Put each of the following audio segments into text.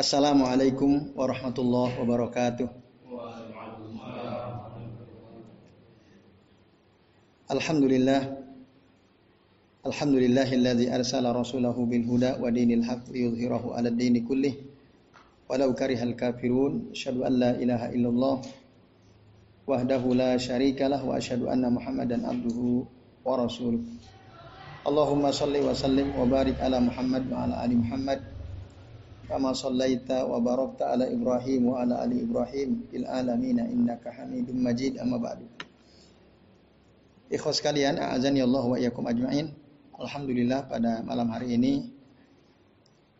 Assalamualaikum warahmatullahi wabarakatuh. Alhamdulillah. Alhamdulillahilladzi arsala rasulahu bil huda wa dinil haqq liyudhhirahu 'ala ad-dini kullih. Walau karihal kafirun asyhadu an la ilaha illallah wahdahu la syarikalah wa asyhadu anna muhammadan abduhu wa rasuluh. Allahumma salli wa sallim wa barik ala Muhammad wa ala ali Muhammad wa barakta ala Ibrahim wa ala ali Ibrahim fil alamin innaka Hamidum Majid amma ba'du Ikhwas sekalian, azani Allah wa iyyakum ajmain. Alhamdulillah pada malam hari ini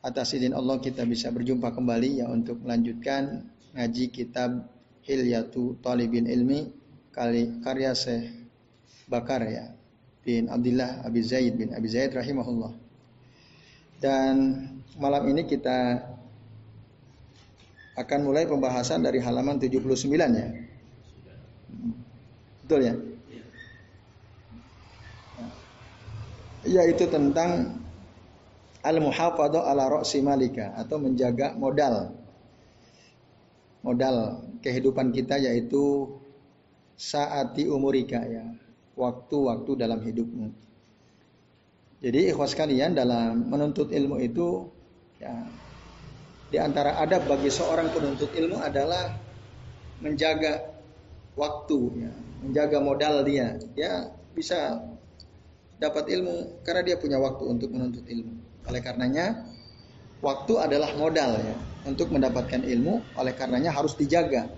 atas izin Allah kita bisa berjumpa kembali ya untuk melanjutkan ngaji kitab Hilyatu Talibin Ilmi kali karya Syekh Bakar ya bin Abdullah Abi Zaid bin Abi Zaid rahimahullah. Dan malam ini kita akan mulai pembahasan dari halaman 79 ya. Betul ya? yaitu tentang al-muhafadzah ala ra'si malika atau menjaga modal modal kehidupan kita yaitu saati umurika ya waktu-waktu dalam hidupmu jadi ikhwas kalian dalam menuntut ilmu itu ya di antara adab bagi seorang penuntut ilmu adalah menjaga waktu ya menjaga modal dia ya bisa dapat ilmu karena dia punya waktu untuk menuntut ilmu. Oleh karenanya waktu adalah modal ya untuk mendapatkan ilmu. Oleh karenanya harus dijaga.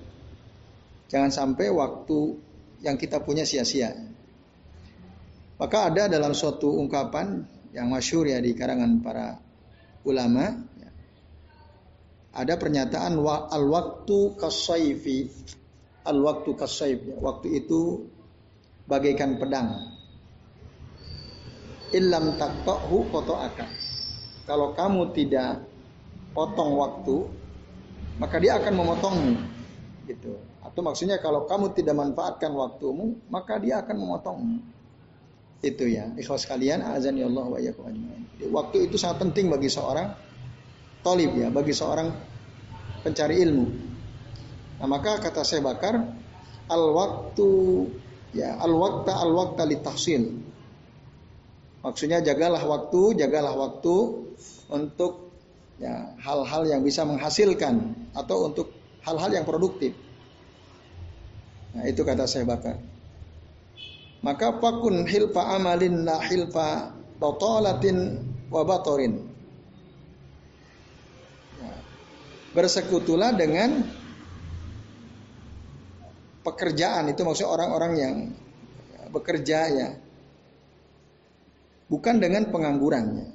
Jangan sampai waktu yang kita punya sia-sia. Maka ada dalam suatu ungkapan yang masyur ya di karangan para ulama ya. ada pernyataan al waktu kasaifi al waktu kasaif ya. waktu itu bagaikan pedang illam koto akan. Kalau kamu tidak potong waktu, maka dia akan memotongmu. Gitu. Atau maksudnya kalau kamu tidak manfaatkan waktumu, maka dia akan memotongmu. Itu ya. Ikhwas kalian, azan ya Allah wa. Waktu itu sangat penting bagi seorang tolib ya, bagi seorang pencari ilmu. Nah, maka kata saya bakar, al waktu ya al wakta al wakta li tahsin Maksudnya jagalah waktu, jagalah waktu untuk ya hal-hal yang bisa menghasilkan atau untuk hal-hal yang produktif. Nah, itu kata saya bakar. Maka pakun hilfa amalin la hilfa totolatin wabatorin. Ya. Bersekutulah dengan pekerjaan itu maksudnya orang-orang yang bekerja ya bukan dengan penganggurannya.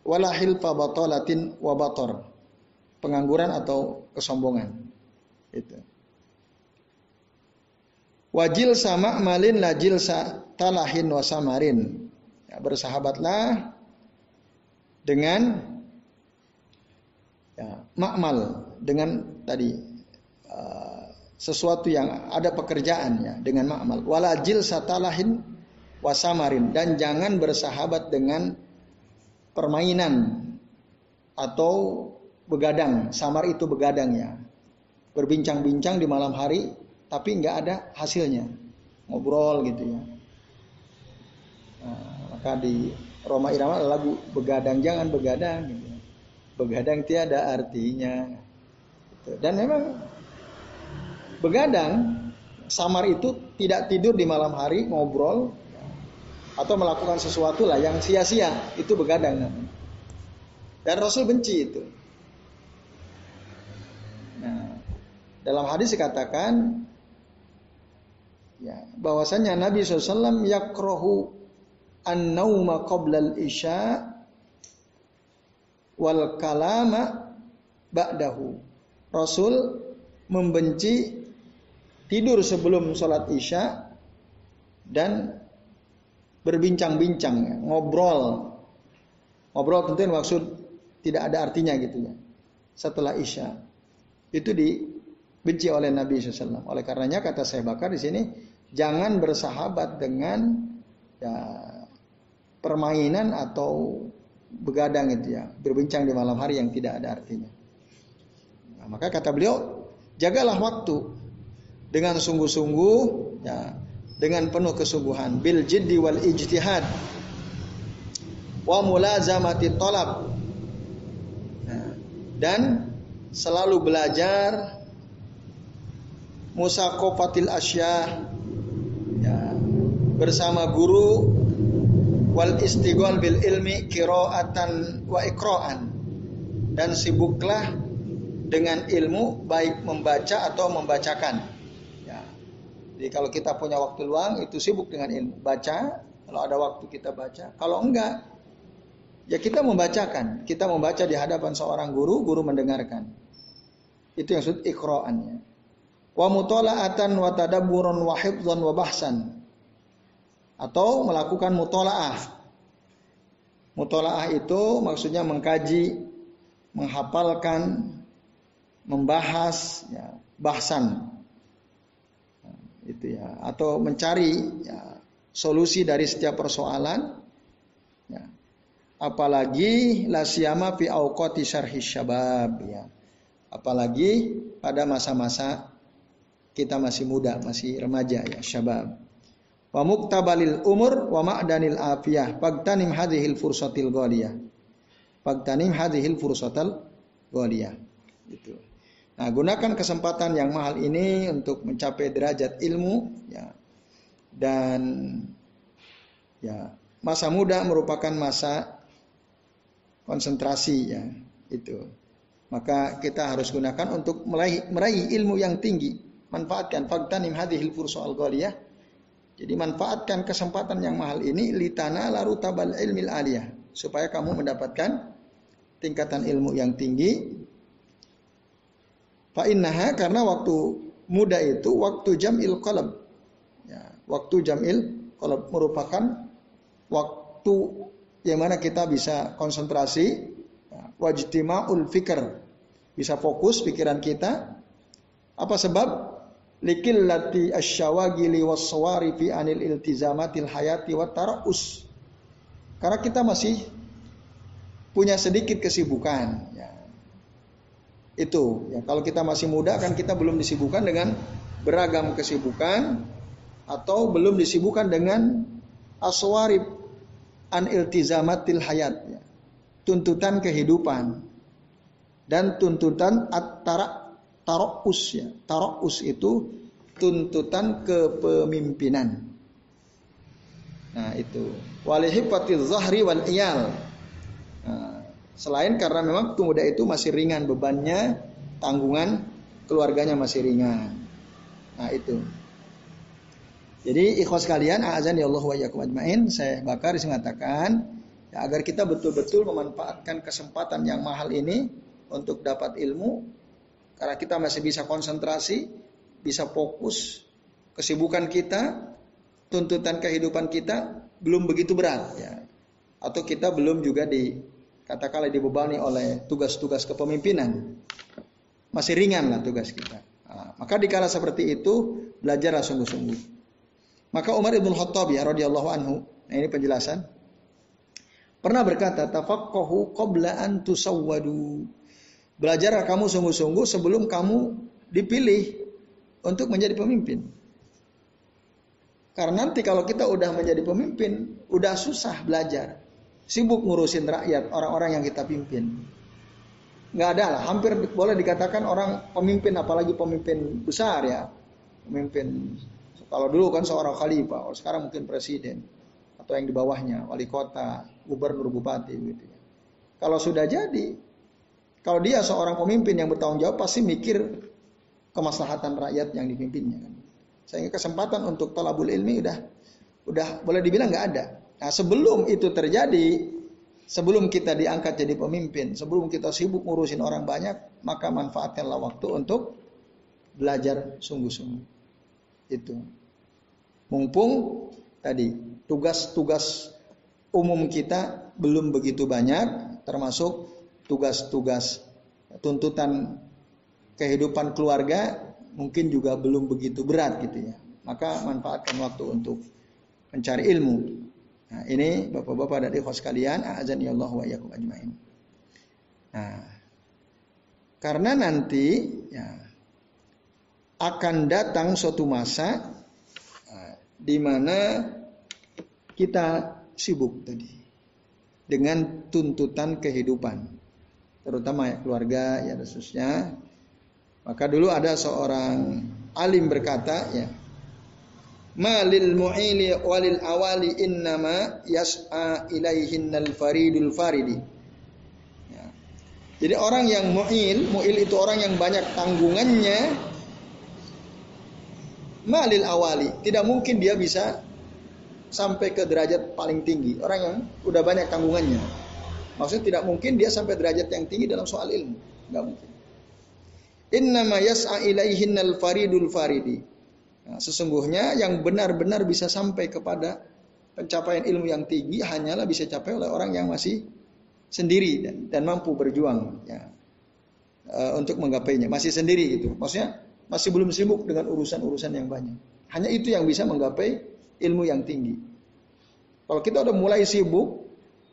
Walahil fabatolatin wabator. Pengangguran atau kesombongan. Itu. Wajil sama malin lajil sa talahin wasamarin. Ya, bersahabatlah dengan ya, makmal dengan tadi uh, sesuatu yang ada pekerjaannya dengan makmal. Walajil satalahin wasamarin dan jangan bersahabat dengan permainan atau begadang. Samar itu begadang ya. Berbincang-bincang di malam hari tapi nggak ada hasilnya. Ngobrol gitu ya. Nah, maka di Roma Irama lagu begadang jangan begadang gitu. Begadang tiada artinya. Gitu. Dan memang begadang samar itu tidak tidur di malam hari ngobrol atau melakukan sesuatu lah yang sia-sia itu begadang. Dan Rasul benci itu. Nah, dalam hadis dikatakan ya bahwasanya Nabi SAW yakrohu an-nauma qoblal isya wal kalama ba'dahu. Rasul membenci tidur sebelum sholat isya dan berbincang-bincang, ngobrol. Ngobrol tentu maksud tidak ada artinya gitu ya. Setelah Isya. Itu dibenci oleh Nabi SAW. Oleh karenanya kata saya bakar di sini, jangan bersahabat dengan ya, permainan atau begadang itu ya. Berbincang di malam hari yang tidak ada artinya. maka kata beliau, jagalah waktu dengan sungguh-sungguh, ya, dengan penuh kesungguhan, bil jiddi wal ijtihad, wa mulazamati talab, nah, dan selalu belajar musakofatil asya ya, bersama guru wal istighol bil ilmi kiroatan wa ikroan. Dan sibuklah dengan ilmu baik membaca atau membacakan. Ya. jadi kalau kita punya waktu luang itu sibuk dengan ilmu. Baca kalau ada waktu kita baca. Kalau enggak ya kita membacakan. Kita membaca di hadapan seorang guru guru mendengarkan. Itu yang maksud ikroannya. Wa mutala'atan wa tadabburan wa hifdzan wa bahsan atau melakukan mutolaah. Mutolaah itu maksudnya mengkaji, menghafalkan, membahas, ya, bahasan, itu ya, atau mencari ya, solusi dari setiap persoalan. Ya. Apalagi la siyama fi auqati syarhi syabab ya. Apalagi pada masa-masa kita masih muda, masih remaja ya, syabab wa muktabalil umur wa ma'danil afiyah. Pagtanim hadhil fursatil ghaliyah. Pagtanim hadhil fursatal ghaliyah. Itu nah gunakan kesempatan yang mahal ini untuk mencapai derajat ilmu ya. Dan ya masa muda merupakan masa konsentrasi ya itu. Maka kita harus gunakan untuk meraih, meraih ilmu yang tinggi. Manfaatkan fagtanim hadhil fursatal ghaliyah jadi manfaatkan kesempatan yang mahal ini litana laru tabal ilmil aliyah supaya kamu mendapatkan tingkatan ilmu yang tinggi. Fa innaha karena waktu muda itu waktu jamil qalb. Ya, waktu jamil qalb merupakan waktu yang mana kita bisa konsentrasi, ya, wajtima'ul fikr. Bisa fokus pikiran kita. Apa sebab? Likillati asyawagili wassawari fi anil iltizamatil hayati wa taraus. Karena kita masih punya sedikit kesibukan. Ya. Itu ya kalau kita masih muda kan kita belum disibukkan dengan beragam kesibukan atau belum disibukkan dengan aswarib an iltizamatil hayat ya. tuntutan kehidupan dan tuntutan at-tara tarokus ya. Tarokus itu tuntutan kepemimpinan. Nah itu. Walihifatiz zahri wal iyal. Nah, selain karena memang pemuda itu masih ringan bebannya, tanggungan keluarganya masih ringan. Nah itu. Jadi ikhwas kalian, azan ya Allah wa yakum ajmain, saya bakar mengatakan ya, agar kita betul-betul memanfaatkan kesempatan yang mahal ini untuk dapat ilmu karena kita masih bisa konsentrasi, bisa fokus, kesibukan kita, tuntutan kehidupan kita belum begitu berat ya. Atau kita belum juga di katakanlah dibebani oleh tugas-tugas kepemimpinan. Masih ringan lah tugas kita. Nah, maka dikala seperti itu belajarlah sungguh-sungguh. Maka Umar ibn Khattab ya radhiyallahu anhu, nah ini penjelasan. Pernah berkata, tafaqahu qabla an tusawwadu. Belajar kamu sungguh-sungguh sebelum kamu dipilih untuk menjadi pemimpin. Karena nanti kalau kita udah menjadi pemimpin, udah susah belajar. Sibuk ngurusin rakyat, orang-orang yang kita pimpin. Nggak ada lah, hampir boleh dikatakan orang pemimpin, apalagi pemimpin besar ya. Pemimpin, kalau dulu kan seorang khalifah, sekarang mungkin presiden. Atau yang di bawahnya, wali kota, gubernur, bupati gitu ya. Kalau sudah jadi, kalau dia seorang pemimpin yang bertanggung jawab pasti mikir kemaslahatan rakyat yang dipimpinnya. Sehingga kesempatan untuk talabul ilmi udah udah boleh dibilang nggak ada. Nah, sebelum itu terjadi, sebelum kita diangkat jadi pemimpin, sebelum kita sibuk ngurusin orang banyak, maka manfaatkanlah waktu untuk belajar sungguh-sungguh. Itu. Mumpung tadi tugas-tugas umum kita belum begitu banyak, termasuk tugas-tugas tuntutan kehidupan keluarga mungkin juga belum begitu berat gitu ya. Maka manfaatkan waktu untuk mencari ilmu. Nah, ini Bapak-bapak dan ikhwas sekalian, azan ya Allah wa iyyakum ajmain. Nah, Karena nanti ya, akan datang suatu masa uh, di mana kita sibuk tadi dengan tuntutan kehidupan, terutama ya keluarga ya khususnya. Maka dulu ada seorang alim berkata ya, malil mu'ili walil awali innama yas'a ilaihinnal faridul faridi. Ya. Jadi orang yang mu'il, mu'il itu orang yang banyak tanggungannya, malil awali. Tidak mungkin dia bisa sampai ke derajat paling tinggi. Orang yang udah banyak tanggungannya. Maksudnya tidak mungkin dia sampai derajat yang tinggi dalam soal ilmu. Nggak mungkin. Innama yas'a ilaihinnal faridul faridi. Nah, sesungguhnya yang benar-benar bisa sampai kepada pencapaian ilmu yang tinggi hanyalah bisa capai oleh orang yang masih sendiri dan, dan mampu berjuang ya, uh, untuk menggapainya. Masih sendiri gitu. Maksudnya masih belum sibuk dengan urusan-urusan yang banyak. Hanya itu yang bisa menggapai ilmu yang tinggi. Kalau kita udah mulai sibuk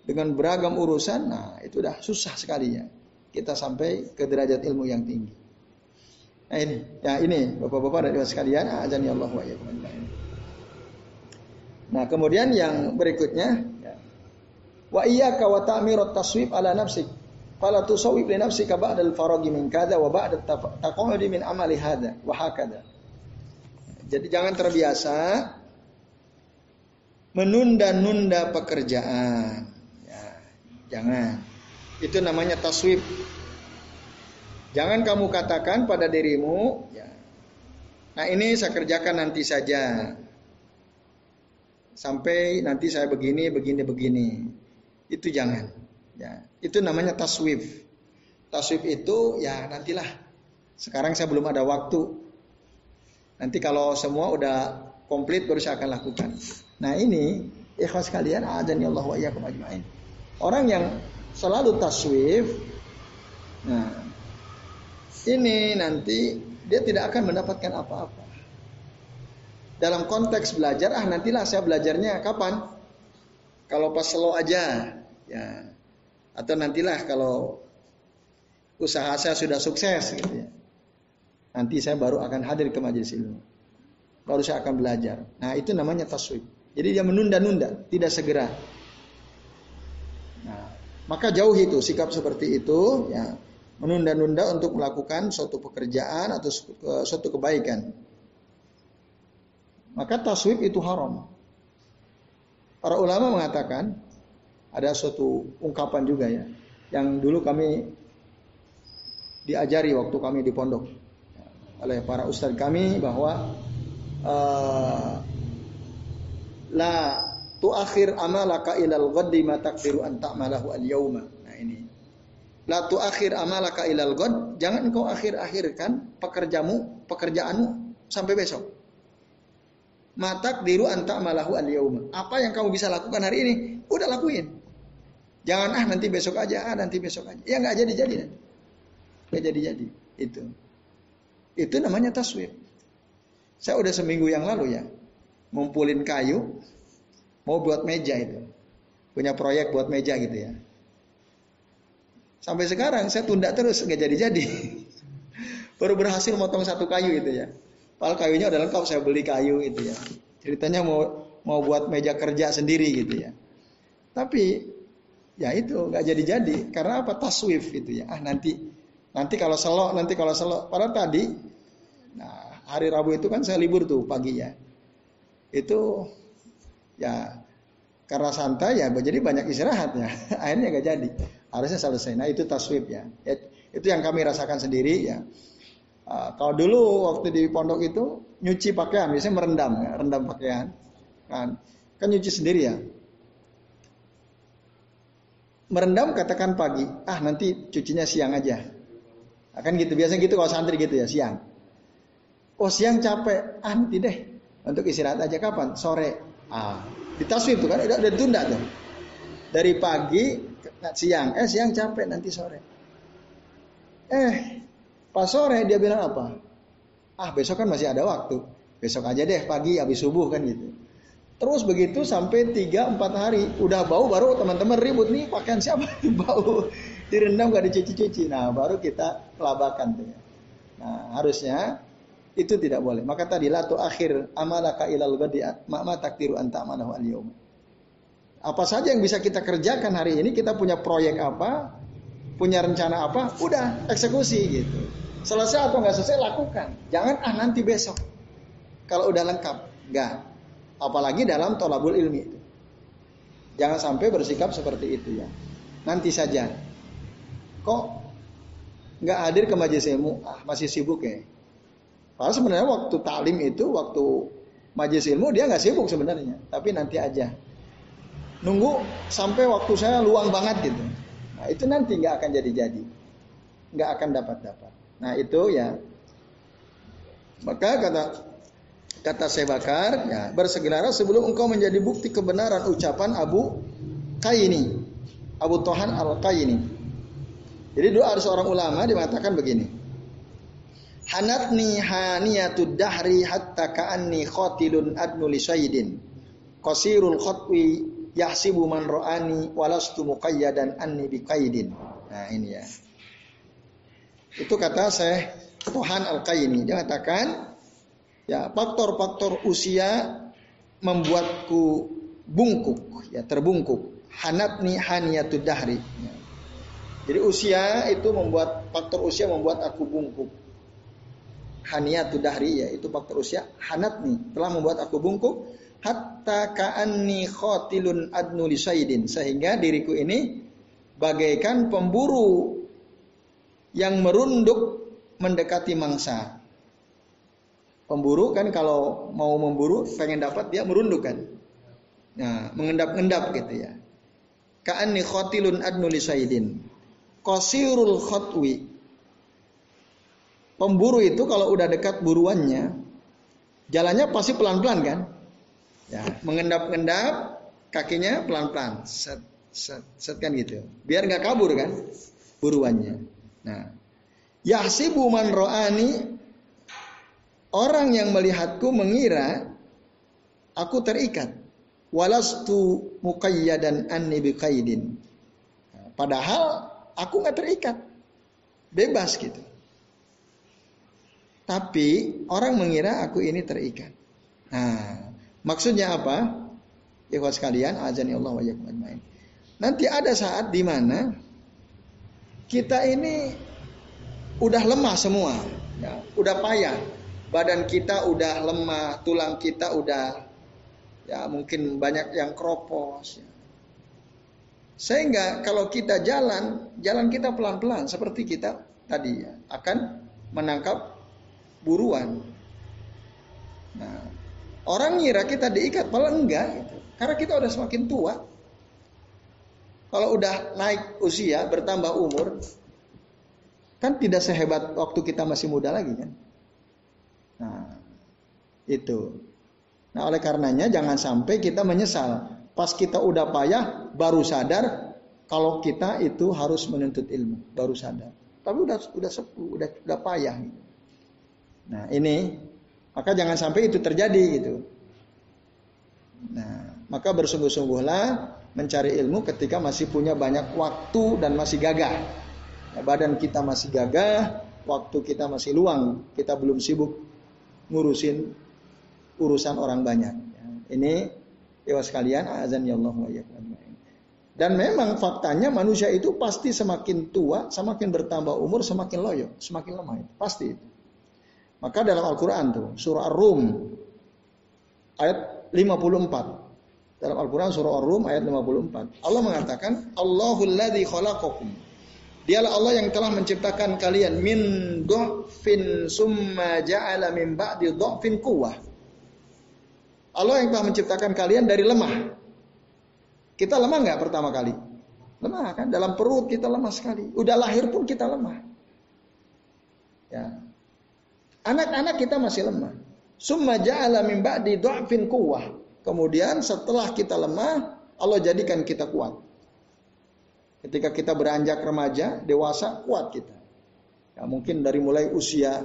dengan beragam urusan, nah itu udah susah sekali ya. Kita sampai ke derajat ilmu yang tinggi. Nah ini, ya ini bapak-bapak dan ibu sekalian, azani Allah wa Nah kemudian yang berikutnya, ya. wa iya wa ta'mirat taswib ala nafsik Fala tusawwib li nafsika ba'da al-faragi min kada wa ba'da taqawudi min amali hada wa hakada. Jadi jangan terbiasa menunda-nunda pekerjaan. Jangan. Itu namanya taswib. Jangan kamu katakan pada dirimu, ya, nah ini saya kerjakan nanti saja. Sampai nanti saya begini, begini, begini. Itu jangan. Ya, itu namanya taswif. Taswif itu ya nantilah. Sekarang saya belum ada waktu. Nanti kalau semua udah komplit baru saya akan lakukan. Nah ini ikhlas kalian adan ya Allah wa iyyakum ajmain. Orang yang selalu taswif nah ini nanti dia tidak akan mendapatkan apa-apa. Dalam konteks belajar, ah nantilah saya belajarnya kapan? Kalau pas slow aja, ya atau nantilah kalau usaha saya sudah sukses gitu ya. Nanti saya baru akan hadir ke majelis ilmu. Baru saya akan belajar. Nah, itu namanya taswib. Jadi dia menunda-nunda, tidak segera. Maka jauh itu sikap seperti itu ya, menunda-nunda untuk melakukan suatu pekerjaan atau suatu kebaikan. Maka taswib itu haram. Para ulama mengatakan ada suatu ungkapan juga ya yang dulu kami diajari waktu kami di pondok oleh para ustadz kami bahwa uh, la akhir amalaka ilal ghaddi ma taqdiru an ta'malahu al yauma. Nah ini. La akhir amalaka ilal ghad, jangan engkau akhir-akhirkan pekerjamu, pekerjaanmu sampai besok. Matak diru anta malahu al yauma. Apa yang kamu bisa lakukan hari ini, udah lakuin. Jangan ah nanti besok aja, ah nanti besok aja. Ya nggak jadi-jadi nanti. Nggak jadi-jadi. Itu. Itu namanya taswib. Saya udah seminggu yang lalu ya. Ngumpulin kayu. Mau buat meja itu. Punya proyek buat meja gitu ya. Sampai sekarang saya tunda terus nggak jadi-jadi. Baru berhasil motong satu kayu itu ya. Padahal kayunya udah lengkap saya beli kayu itu ya. Ceritanya mau mau buat meja kerja sendiri gitu ya. Tapi Ya itu nggak jadi-jadi karena apa taswif itu ya. Ah nanti nanti kalau selok nanti kalau selok. Padahal tadi nah hari Rabu itu kan saya libur tuh pagi ya. Itu ya karena santai ya jadi banyak istirahat ya. Akhirnya nggak jadi. Harusnya selesai. Nah itu taswif ya. itu yang kami rasakan sendiri ya. Uh, kalau dulu waktu di pondok itu nyuci pakaian, biasanya merendam, ya, rendam pakaian, kan, kan nyuci sendiri ya merendam katakan pagi, ah nanti cucinya siang aja. Akan gitu, biasanya gitu kalau santri gitu ya, siang. Oh siang capek, ah nanti deh. Untuk istirahat aja kapan? Sore. Ah, di taswib tuh kan udah, udah ditunda tuh. Dari pagi ke siang, eh siang capek nanti sore. Eh, pas sore dia bilang apa? Ah besok kan masih ada waktu. Besok aja deh pagi habis subuh kan gitu. Terus begitu sampai 3-4 hari. Udah bau baru teman-teman ribut nih pakaian siapa bau. direndam gak dicuci-cuci. Nah, baru kita kelabakan tuh. Nah, harusnya itu tidak boleh. Maka tadi la akhir amalaka ilal ghadi ma takdiru anta amalahu al -yawm. Apa saja yang bisa kita kerjakan hari ini, kita punya proyek apa, punya rencana apa, udah eksekusi gitu. Selesai atau nggak selesai lakukan. Jangan ah nanti besok. Kalau udah lengkap, nggak. Apalagi dalam tolabul ilmi itu. Jangan sampai bersikap seperti itu ya. Nanti saja. Kok nggak hadir ke majelis ilmu? Ah masih sibuk ya. Padahal sebenarnya waktu talim itu, waktu majelis ilmu dia nggak sibuk sebenarnya, tapi nanti aja. Nunggu sampai waktu saya luang banget gitu. Nah itu nanti nggak akan jadi-jadi, nggak akan dapat-dapat. Nah itu ya. Maka kata kata saya bakar, ya bersegera sebelum engkau menjadi bukti kebenaran ucapan Abu Kaini, Abu Tohan al Kaini. Jadi doa seorang ulama dimatakan begini. Hanatni haniyatud dahri hatta ka'anni khotilun adnu li sayyidin. Qasirul khotwi yahsibu man ra'ani walastu muqayyadan anni biqaidin. Nah ini ya. Itu kata saya Tuhan Al-Qaini. Dia katakan ya faktor-faktor usia membuatku bungkuk ya terbungkuk. Hanatni haniyatud dahri. Jadi usia itu membuat faktor usia membuat aku bungkuk haniyatu dahri yaitu faktor usia hanat nih telah membuat aku bungkuk hatta ka'anni khotilun adnu lisaidin sehingga diriku ini bagaikan pemburu yang merunduk mendekati mangsa. Pemburu kan kalau mau memburu pengen dapat dia merunduk kan. Nah, mengendap-endap gitu ya. Ka'anni khotilun adnu lisaidin. Qasirul khotwi Pemburu itu kalau udah dekat buruannya, jalannya pasti pelan-pelan kan? Ya, mengendap-endap kakinya pelan-pelan, set, set, set kan gitu. Biar nggak kabur kan buruannya. Nah, yahsibu man ro'ani orang yang melihatku mengira aku terikat. Walastu muqayyadan anni biqaidin. Padahal aku nggak terikat. Bebas gitu. Tapi orang mengira aku ini terikat. Nah, maksudnya apa? Ya sekalian, azan Allah wa ajmain. Nanti ada saat di mana kita ini udah lemah semua, ya, udah payah. Badan kita udah lemah, tulang kita udah ya mungkin banyak yang kropos. Ya. Sehingga kalau kita jalan, jalan kita pelan-pelan seperti kita tadi ya, akan menangkap buruan. Nah, orang ngira kita diikat, malah enggak gitu. Karena kita udah semakin tua. Kalau udah naik usia, bertambah umur, kan tidak sehebat waktu kita masih muda lagi kan. Nah, itu. Nah, oleh karenanya jangan sampai kita menyesal. Pas kita udah payah, baru sadar kalau kita itu harus menuntut ilmu, baru sadar. Tapi udah udah udah udah payah gitu. Nah ini maka jangan sampai itu terjadi gitu. Nah maka bersungguh-sungguhlah mencari ilmu ketika masih punya banyak waktu dan masih gagah. Nah, badan kita masih gagah, waktu kita masih luang, kita belum sibuk ngurusin urusan orang banyak. Ini dewa sekalian, azan ya Allah Dan memang faktanya manusia itu pasti semakin tua, semakin bertambah umur, semakin loyo, semakin lemah. Pasti itu. Maka dalam Al-Quran tuh, surah Ar-Rum, ayat 54. Dalam Al-Quran surah Ar-Rum ayat 54. Allah mengatakan, Allahul ladzi khalaqakum. Dialah Allah yang telah menciptakan kalian min dhafin summa ja'ala min ba'di dhafin quwwah. Allah yang telah menciptakan kalian dari lemah. Kita lemah nggak pertama kali? Lemah kan? Dalam perut kita lemah sekali. Udah lahir pun kita lemah. Ya, Anak-anak kita masih lemah. Summa ja'ala min ba'di du'fin kuwah. Kemudian setelah kita lemah, Allah jadikan kita kuat. Ketika kita beranjak remaja, dewasa, kuat kita. Ya, mungkin dari mulai usia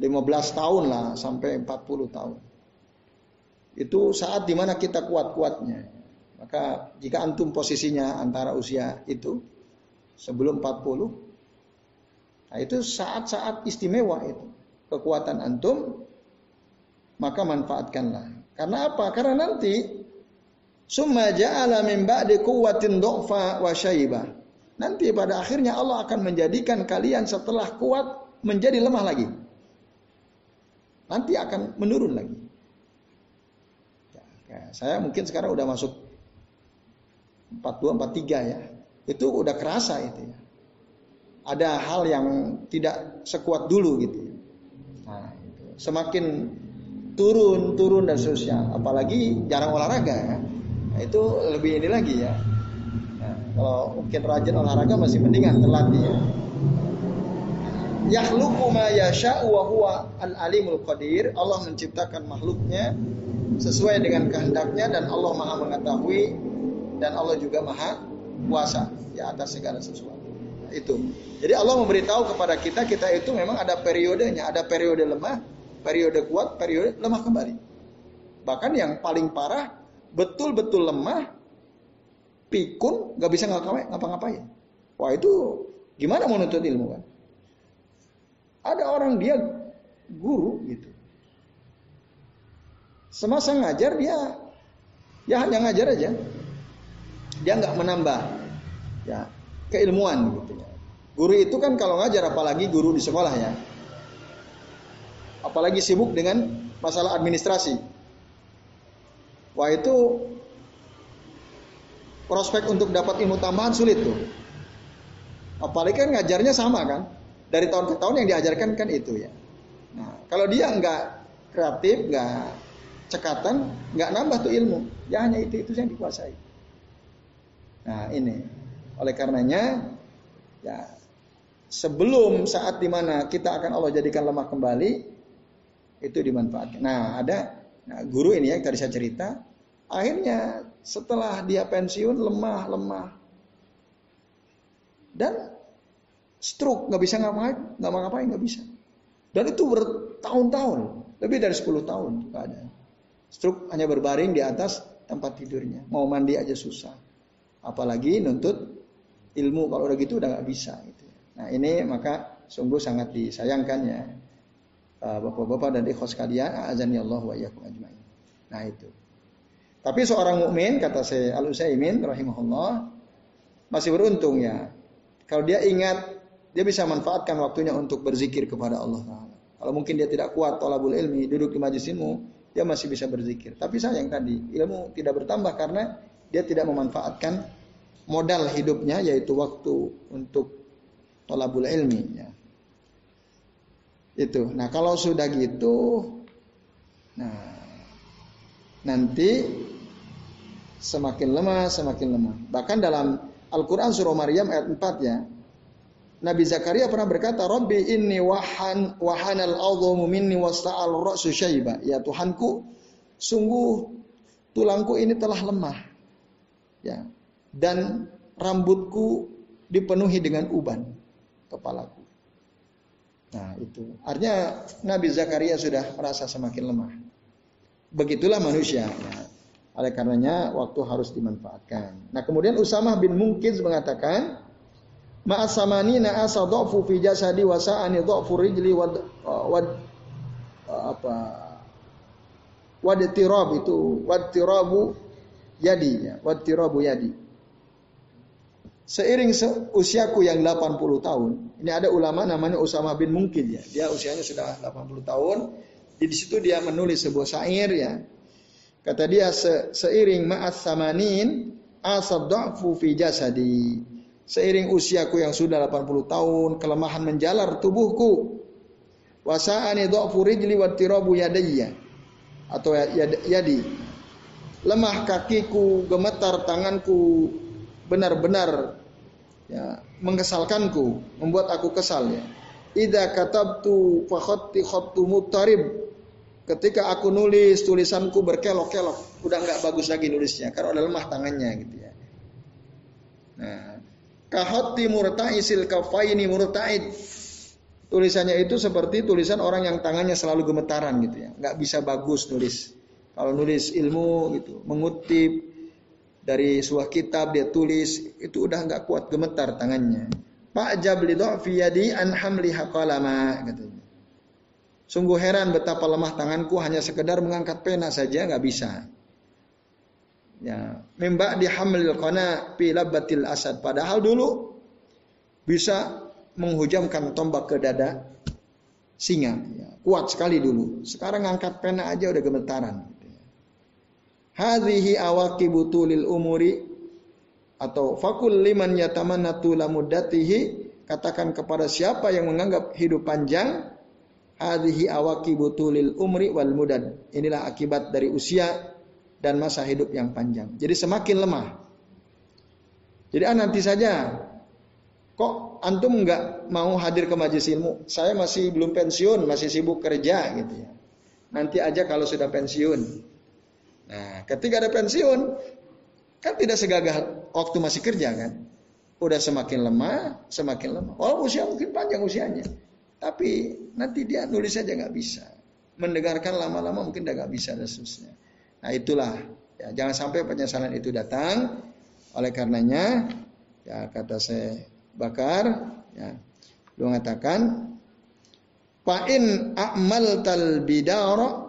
15 tahun lah sampai 40 tahun. Itu saat di mana kita kuat-kuatnya. Maka jika antum posisinya antara usia itu, sebelum 40. Nah, itu saat-saat istimewa itu. Kekuatan antum maka manfaatkanlah. Karena apa? Karena nanti summa ja'ala min ba'di quwwatin du'fa wa syaibah. Nanti pada akhirnya Allah akan menjadikan kalian setelah kuat menjadi lemah lagi. Nanti akan menurun lagi. Ya, saya mungkin sekarang udah masuk 42, 43 ya. Itu udah kerasa itu ya. Ada hal yang tidak sekuat dulu gitu ya. Nah, itu. Semakin turun, turun dan seterusnya. Apalagi jarang olahraga ya. Nah, itu lebih ini lagi ya. Nah, kalau mungkin rajin olahraga masih mendingan terlatih ya. Yakhluqu ma yasha'u wa huwa al-alimul qadir. Allah menciptakan makhluknya sesuai dengan kehendaknya dan Allah Maha mengetahui dan Allah juga Maha kuasa di atas segala sesuatu. Itu. Jadi Allah memberitahu kepada kita kita itu memang ada periodenya, ada periode lemah, periode kuat, periode lemah kembali. Bahkan yang paling parah betul-betul lemah, pikun, nggak bisa ngapa-ngapain. Wah itu gimana mau nuntut ilmu kan? Ada orang dia guru gitu. Semasa ngajar dia ya hanya ngajar aja. Dia nggak menambah ya keilmuan gitu ya. Guru itu kan kalau ngajar apalagi guru di sekolah ya. Apalagi sibuk dengan masalah administrasi. Wah itu prospek untuk dapat ilmu tambahan sulit tuh. Apalagi kan ngajarnya sama kan dari tahun ke tahun yang diajarkan kan itu ya. Nah, kalau dia nggak kreatif, nggak cekatan, nggak nambah tuh ilmu, ya hanya itu itu yang dikuasai. Nah ini, oleh karenanya ya sebelum saat di mana kita akan Allah jadikan lemah kembali, itu dimanfaatkan. Nah ada nah, guru ini ya tadi saya cerita, akhirnya setelah dia pensiun lemah lemah dan stroke, nggak bisa ngapain, nggak mau ngapain, nggak bisa. Dan itu bertahun-tahun, lebih dari 10 tahun ada. Stroke hanya berbaring di atas tempat tidurnya, mau mandi aja susah. Apalagi nuntut ilmu kalau udah gitu udah nggak bisa. Gitu. Nah ini maka sungguh sangat disayangkan ya uh, bapak-bapak dan ikhwas kalian, azan ya Allah wa ajmain. Nah itu. Tapi seorang mukmin kata saya Al Utsaimin rahimahullah masih beruntung ya. Kalau dia ingat dia bisa manfaatkan waktunya untuk berzikir kepada Allah Kalau mungkin dia tidak kuat tolabul ilmi, duduk di majlis ilmu, dia masih bisa berzikir. Tapi sayang tadi, ilmu tidak bertambah karena dia tidak memanfaatkan modal hidupnya yaitu waktu untuk tolabul ilmi ya. Itu. Nah, kalau sudah gitu nah nanti semakin lemah, semakin lemah. Bahkan dalam Al-Qur'an surah Maryam ayat 4 ya, Nabi Zakaria pernah berkata, Rabbi inni wahan wahanal alzamu minni wasta'al ra'su syaiba. Ya Tuhanku, sungguh tulangku ini telah lemah. Ya. Dan rambutku dipenuhi dengan uban kepalaku. Nah, itu. Artinya Nabi Zakaria sudah merasa semakin lemah. Begitulah manusia. Ya. Oleh karenanya waktu harus dimanfaatkan. Nah, kemudian Usamah bin Mungkiz mengatakan, Ma'asamani na'asa dha'fu fi jasadi wa sa'ani dha'fu rijli wad, wad apa wad tirab itu wad tirabu yadi ya wad tirabu yadi Seiring usiaku yang 80 tahun, ini ada ulama namanya Usama bin Mungkin ya. Dia usianya sudah 80 tahun. Di situ dia menulis sebuah syair ya. Kata dia se seiring ma'as samanin asad fi jasadi. Seiring usiaku yang sudah 80 tahun, kelemahan menjalar tubuhku. Wasa'ani dha'fu rijli wa tirabu yadayya. Atau ya, yadi. Lemah kakiku, gemetar tanganku, benar-benar ya, mengesalkanku, membuat aku kesal ya. Idza katabtu fa khatti khattu mutarib. Ketika aku nulis tulisanku berkelok-kelok, udah nggak bagus lagi nulisnya karena udah lemah tangannya gitu ya. Nah, Kahati murta'isil kafaini murta'id. Tulisannya itu seperti tulisan orang yang tangannya selalu gemetaran gitu ya. Nggak bisa bagus nulis. Kalau nulis ilmu gitu, mengutip dari sebuah kitab dia tulis itu udah nggak kuat gemetar tangannya. Pak Jabli fi yadi. Sungguh heran betapa lemah tanganku hanya sekedar mengangkat pena saja nggak bisa. Ya, mimba hamlil qana batil asad. Padahal dulu bisa menghujamkan tombak ke dada singa. Ya, kuat sekali dulu. Sekarang angkat pena aja udah gemetaran. Hadhihi awaqibu tulil umuri atau fakul liman yatamanna tula muddatihi katakan kepada siapa yang menganggap hidup panjang hadhihi awaqibu tulil umri wal mudad. Inilah akibat dari usia dan masa hidup yang panjang. Jadi semakin lemah. Jadi ah, nanti saja kok antum nggak mau hadir ke majelis ilmu? Saya masih belum pensiun, masih sibuk kerja gitu ya. Nanti aja kalau sudah pensiun. Nah, ketika ada pensiun, kan tidak segagah waktu masih kerja kan. Udah semakin lemah, semakin lemah. Walaupun usia mungkin panjang usianya. Tapi nanti dia nulis saja nggak bisa. Mendengarkan lama-lama mungkin udah nggak bisa dan seterusnya. Nah itulah, ya, jangan sampai penyesalan itu datang. Oleh karenanya, ya kata saya Bakar, ya, beliau mengatakan, Fa'in a'mal tal bidara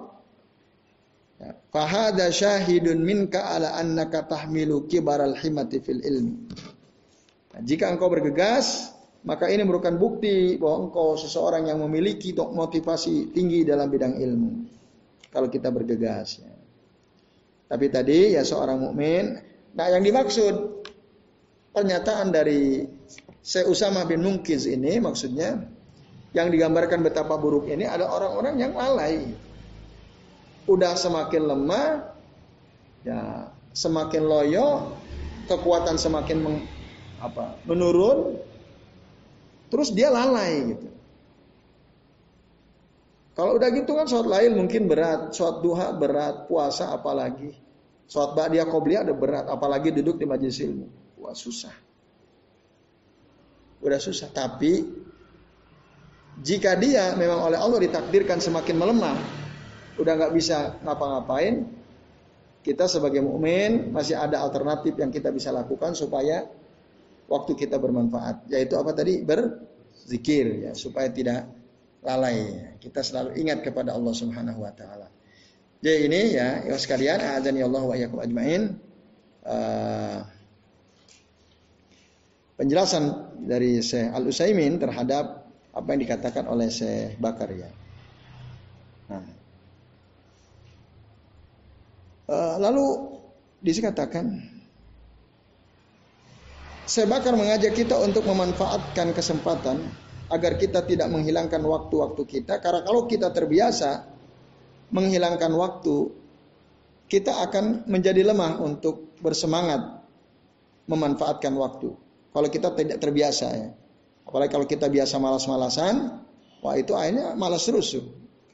Fahada syahidun minka ala annaka tahmilu kibaral himati fil ilmi. Nah, jika engkau bergegas, maka ini merupakan bukti bahwa engkau seseorang yang memiliki motivasi tinggi dalam bidang ilmu. Kalau kita bergegas. Ya. Tapi tadi ya seorang mukmin. Nah yang dimaksud pernyataan dari Syekh Usama bin Munkiz ini maksudnya yang digambarkan betapa buruk ini ada orang-orang yang lalai udah semakin lemah, ya semakin loyo, kekuatan semakin meng, apa, menurun, terus dia lalai gitu. Kalau udah gitu kan sholat lain mungkin berat, sholat duha berat, puasa apalagi. Sholat ba'diyah qobliyah ada berat, apalagi duduk di majelis ilmu. Wah susah. Udah susah, tapi jika dia memang oleh Allah ditakdirkan semakin melemah, udah nggak bisa ngapa-ngapain, kita sebagai mukmin masih ada alternatif yang kita bisa lakukan supaya waktu kita bermanfaat. Yaitu apa tadi? Berzikir ya, supaya tidak lalai. Kita selalu ingat kepada Allah Subhanahu wa taala. Jadi ini ya, ya sekalian, azan ya Allah wa iyyakum ajmain. Uh, penjelasan dari Syekh Al Utsaimin terhadap apa yang dikatakan oleh Syekh Bakar ya. Nah, lalu dikatakan saya bakar mengajak kita untuk memanfaatkan kesempatan agar kita tidak menghilangkan waktu-waktu kita karena kalau kita terbiasa menghilangkan waktu kita akan menjadi lemah untuk bersemangat memanfaatkan waktu. Kalau kita tidak terbiasa ya. Apalagi kalau kita biasa malas-malasan, wah itu akhirnya malas terus.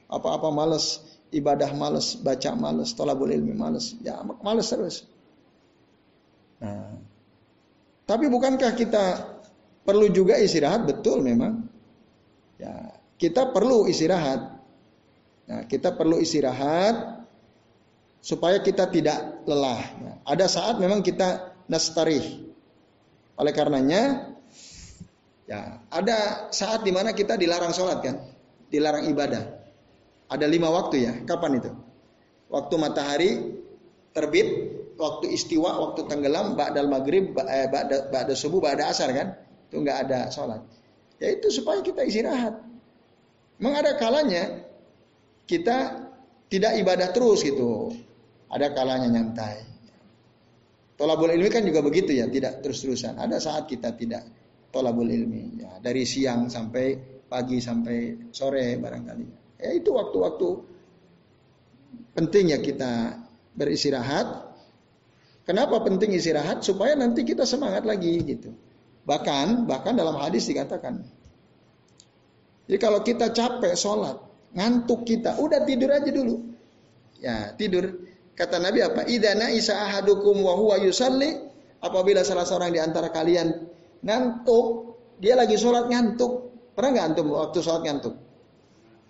Apa-apa malas ibadah males, baca males, tolabul ilmi males, ya males terus. Nah, tapi bukankah kita perlu juga istirahat? Betul memang. Ya, kita perlu istirahat. Nah, kita perlu istirahat supaya kita tidak lelah. Nah, ada saat memang kita nastarih. Oleh karenanya, ya ada saat di mana kita dilarang sholat kan, dilarang ibadah. Ada lima waktu ya. Kapan itu? Waktu matahari terbit, waktu istiwa, waktu tenggelam, ba'dal maghrib, eh, ba'da, ba'da subuh, ba'da asar kan? Itu nggak ada sholat. Ya itu supaya kita istirahat. Memang ada kalanya kita tidak ibadah terus gitu. Ada kalanya nyantai. Tolabul ilmi kan juga begitu ya, tidak terus-terusan. Ada saat kita tidak tolabul ilmi. Ya, dari siang sampai pagi sampai sore barangkali. Ya itu waktu-waktu penting ya kita beristirahat. Kenapa penting istirahat? Supaya nanti kita semangat lagi gitu. Bahkan, bahkan dalam hadis dikatakan. Jadi kalau kita capek sholat, ngantuk kita, udah tidur aja dulu. Ya tidur. Kata Nabi apa? Idana isa ahadukum wa huwa yusalli. Apabila salah seorang di antara kalian ngantuk, dia lagi sholat ngantuk. Pernah nggak antum waktu sholat ngantuk?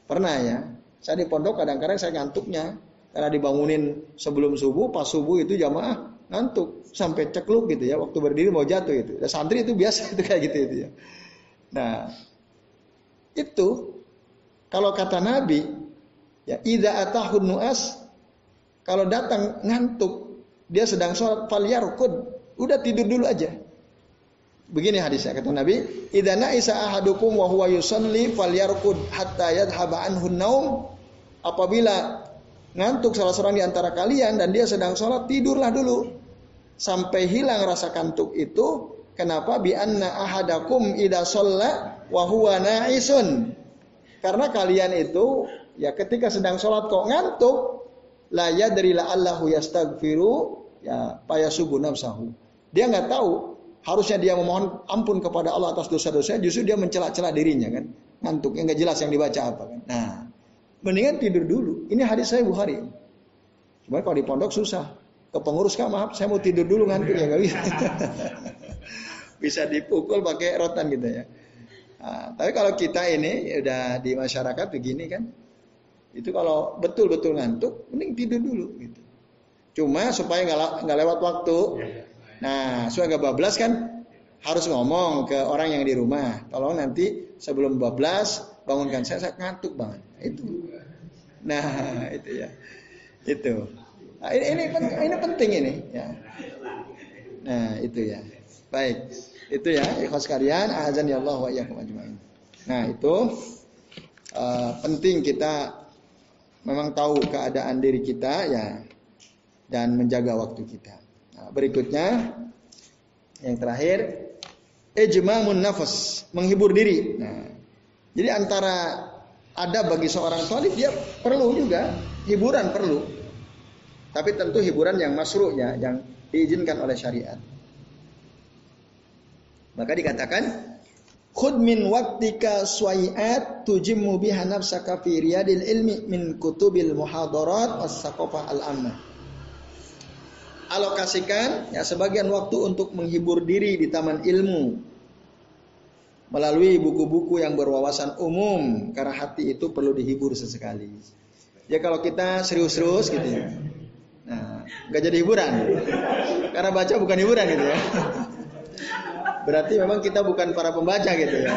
Pernah ya. Saya di pondok kadang-kadang saya ngantuknya karena dibangunin sebelum subuh, pas subuh itu jamaah ngantuk sampai cekluk gitu ya waktu berdiri mau jatuh itu. Dan santri itu biasa itu kayak gitu itu ya. Nah, itu kalau kata Nabi ya ida atahun nuas kalau datang ngantuk dia sedang sholat falyarkud udah tidur dulu aja. Begini hadisnya kata Nabi, "Idza na'isa ahadukum wa huwa yusalli falyarkud hatta yadhhaba anhu naum." Apabila ngantuk salah seorang di antara kalian dan dia sedang sholat, tidurlah dulu sampai hilang rasa kantuk itu. Kenapa? Bi anna ahadakum idza shalla wa huwa na'isun. Karena kalian itu ya ketika sedang sholat kok ngantuk, la yadri la allahu yastaghfiru ya payasubu nafsahu. Dia nggak tahu harusnya dia memohon ampun kepada Allah atas dosa-dosa, justru dia mencela-cela dirinya kan. Ngantuk, yang nggak jelas yang dibaca apa kan. Nah, mendingan tidur dulu. Ini hadis saya Bukhari. Cuma kalau di pondok susah. Ke pengurus kak maaf, saya mau tidur dulu ngantuk ya nggak bisa. bisa dipukul pakai rotan gitu ya. Nah, tapi kalau kita ini ya udah di masyarakat begini kan, itu kalau betul-betul ngantuk, mending tidur dulu gitu. Cuma supaya nggak lewat waktu, Nah, supaya gak bablas kan harus ngomong ke orang yang di rumah. Tolong nanti sebelum bablas bangunkan saya, saya ngantuk banget. Itu. Nah, itu ya. Itu. Nah, ini, ini ini penting ini ya. Nah, itu ya. Baik. Itu ya, ikhlas kalian, azan ya Allah wa iyyakum ajmain. Nah, itu uh, penting kita memang tahu keadaan diri kita ya dan menjaga waktu kita. Nah, berikutnya yang terakhir ijmamun nafas, menghibur diri. Nah, jadi antara ada bagi seorang salih dia perlu juga hiburan perlu. Tapi tentu hiburan yang masruh ya, yang diizinkan oleh syariat. Maka dikatakan Khud min waktika suai'at tujimmu biha nafsaka fi riyadil ilmi min kutubil muhadarat was al-ammah alokasikan ya sebagian waktu untuk menghibur diri di taman ilmu melalui buku-buku yang berwawasan umum karena hati itu perlu dihibur sesekali. Ya kalau kita serius-serius gitu ya. Nah, nggak jadi hiburan. Karena baca bukan hiburan gitu ya. Berarti memang kita bukan para pembaca gitu ya.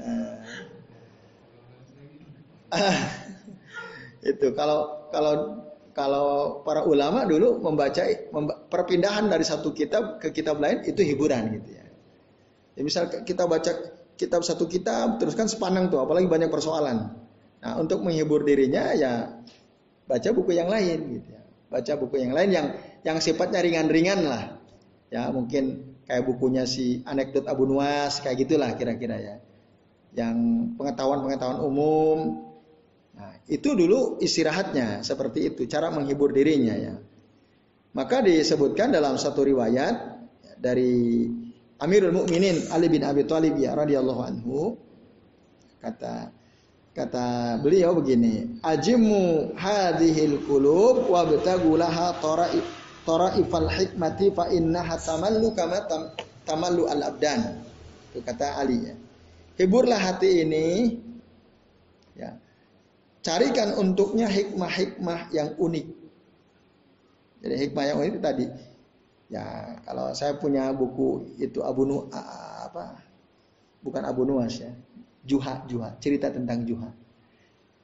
Nah. Ah, itu kalau kalau kalau para ulama dulu membaca perpindahan dari satu kitab ke kitab lain itu hiburan gitu ya. Ya misal kita baca kitab satu kitab terus kan sepanang tuh apalagi banyak persoalan. Nah, untuk menghibur dirinya ya baca buku yang lain gitu ya. Baca buku yang lain yang yang sifatnya ringan-ringan lah. Ya, mungkin kayak bukunya si anekdot Abu Nuwas kayak gitulah kira-kira ya. Yang pengetahuan-pengetahuan umum itu dulu istirahatnya seperti itu, cara menghibur dirinya ya. Maka disebutkan dalam satu riwayat dari Amirul Mukminin Ali bin Abi Thalib ya radhiyallahu anhu kata kata beliau begini, ajimu hadhil qulub wa betagulaha taraifal hikmati fa innaha tamallu kama tamallu al abdan. Itu kata Ali ya. Hiburlah hati ini Carikan untuknya hikmah-hikmah yang unik. Jadi hikmah yang unik tadi. Ya, kalau saya punya buku itu Abu Nu apa? Bukan Abu Nuwas ya. Juha, Juha, cerita tentang Juha.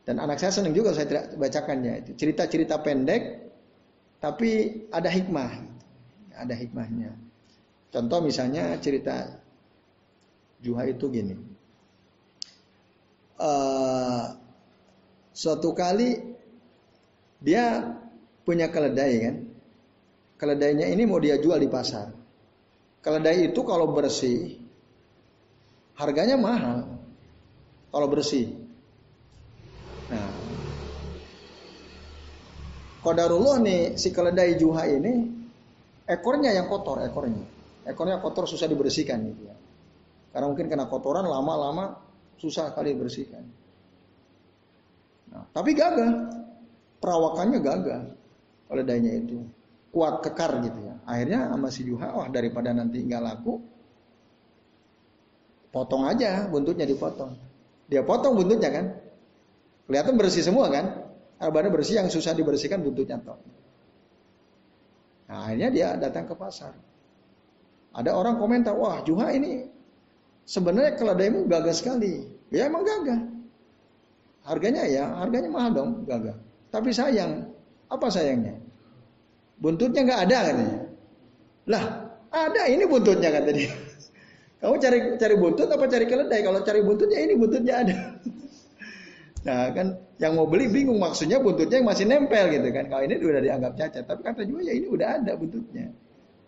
Dan anak saya senang juga saya bacakannya itu. Cerita-cerita pendek tapi ada hikmah. Ada hikmahnya. Contoh misalnya cerita Juha itu gini. Uh, Suatu kali dia punya keledai kan. Keledainya ini mau dia jual di pasar. Keledai itu kalau bersih harganya mahal. Kalau bersih. Nah, Kodarullah nih si keledai juha ini ekornya yang kotor ekornya. Ekornya kotor susah dibersihkan gitu ya. Karena mungkin kena kotoran lama-lama susah kali dibersihkan. Nah, tapi gagah. Perawakannya gagah. Oleh dayanya itu. Kuat kekar gitu ya. Akhirnya sama si Juha, wah daripada nanti nggak laku, potong aja buntutnya dipotong. Dia potong buntutnya kan. Kelihatan bersih semua kan. Arbannya bersih yang susah dibersihkan buntutnya toh. Nah, akhirnya dia datang ke pasar. Ada orang komentar, wah Juha ini sebenarnya keledaimu gagah sekali. Ya emang gagah. Harganya ya, harganya mahal dong, gagah. Tapi sayang, apa sayangnya? Buntutnya nggak ada katanya. Lah, ada ini buntutnya kata dia. Kamu cari cari buntut apa cari keledai? Kalau cari buntutnya ini buntutnya ada. Nah kan yang mau beli bingung maksudnya buntutnya yang masih nempel gitu kan. Kalau ini udah dianggap cacat. Tapi kata juga ya ini udah ada buntutnya.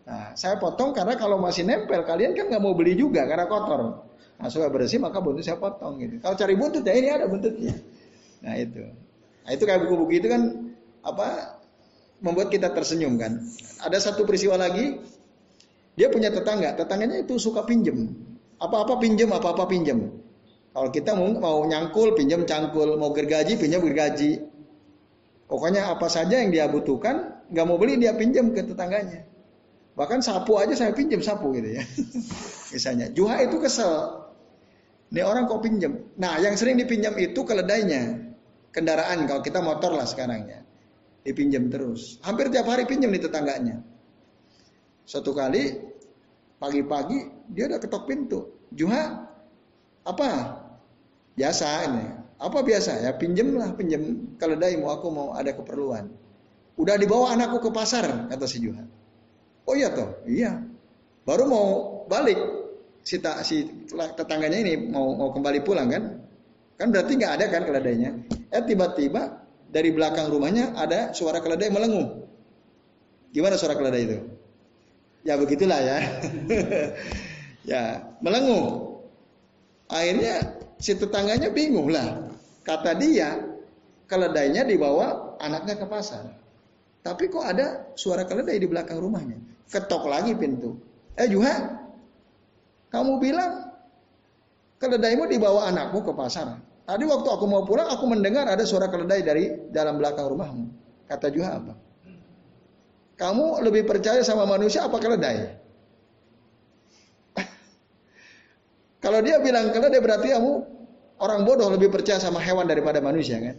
Nah saya potong karena kalau masih nempel kalian kan nggak mau beli juga karena kotor. Nah supaya bersih maka buntut saya potong gitu. Kalau cari buntut ya ini ada buntutnya. Nah itu. Nah itu kayak buku-buku itu kan apa membuat kita tersenyum kan. Ada satu peristiwa lagi dia punya tetangga, tetangganya itu suka pinjem. Apa-apa pinjem, apa-apa pinjem. Kalau kita mau, mau nyangkul, pinjam cangkul, mau gergaji, pinjam gergaji. Pokoknya apa saja yang dia butuhkan, nggak mau beli dia pinjam ke tetangganya. Bahkan sapu aja saya pinjam sapu gitu ya. Misalnya, Juha itu kesel. Ini orang kok pinjam. Nah, yang sering dipinjam itu keledainya. Kendaraan kalau kita motor lah sekarang ya. Dipinjam terus. Hampir tiap hari pinjam di tetangganya. Suatu kali pagi-pagi dia udah ketok pintu. Juha, apa? Biasa ini. Apa biasa? Ya pinjem lah, pinjem keledai mau aku mau ada keperluan. Udah dibawa anakku ke pasar, kata si Juha. Oh iya toh, iya. Baru mau balik si, ta, si tetangganya ini mau mau kembali pulang kan? Kan berarti nggak ada kan keledainya. Eh tiba-tiba dari belakang rumahnya ada suara keledai melenguh. Gimana suara keledai itu? Ya begitulah ya. ya, melenguh. Akhirnya si tetangganya bingung lah. Kata dia, keledainya dibawa anaknya ke pasar. Tapi kok ada suara keledai di belakang rumahnya. Ketok lagi pintu. Eh Juha, kamu bilang keledaimu dibawa anakmu ke pasar. Tadi waktu aku mau pulang, aku mendengar ada suara keledai dari dalam belakang rumahmu. Kata Juha apa? Kamu lebih percaya sama manusia apa keledai? Kalau dia bilang keledai berarti kamu orang bodoh lebih percaya sama hewan daripada manusia kan?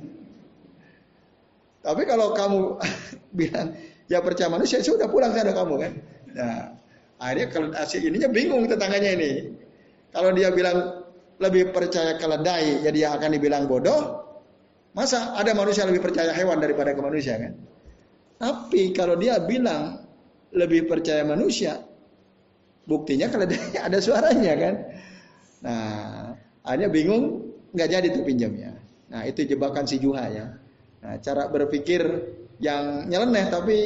Tapi kalau kamu bilang ya percaya manusia, sudah pulang sana kamu kan? Nah, akhirnya kalau asli ininya bingung tetangganya ini. Kalau dia bilang lebih percaya keledai, ya dia akan dibilang bodoh. Masa ada manusia lebih percaya hewan daripada ke manusia kan? Tapi kalau dia bilang lebih percaya manusia, buktinya dia ada suaranya kan. Nah, akhirnya bingung, nggak jadi tuh pinjamnya. Nah, itu jebakan si Juha ya. Nah, cara berpikir yang nyeleneh tapi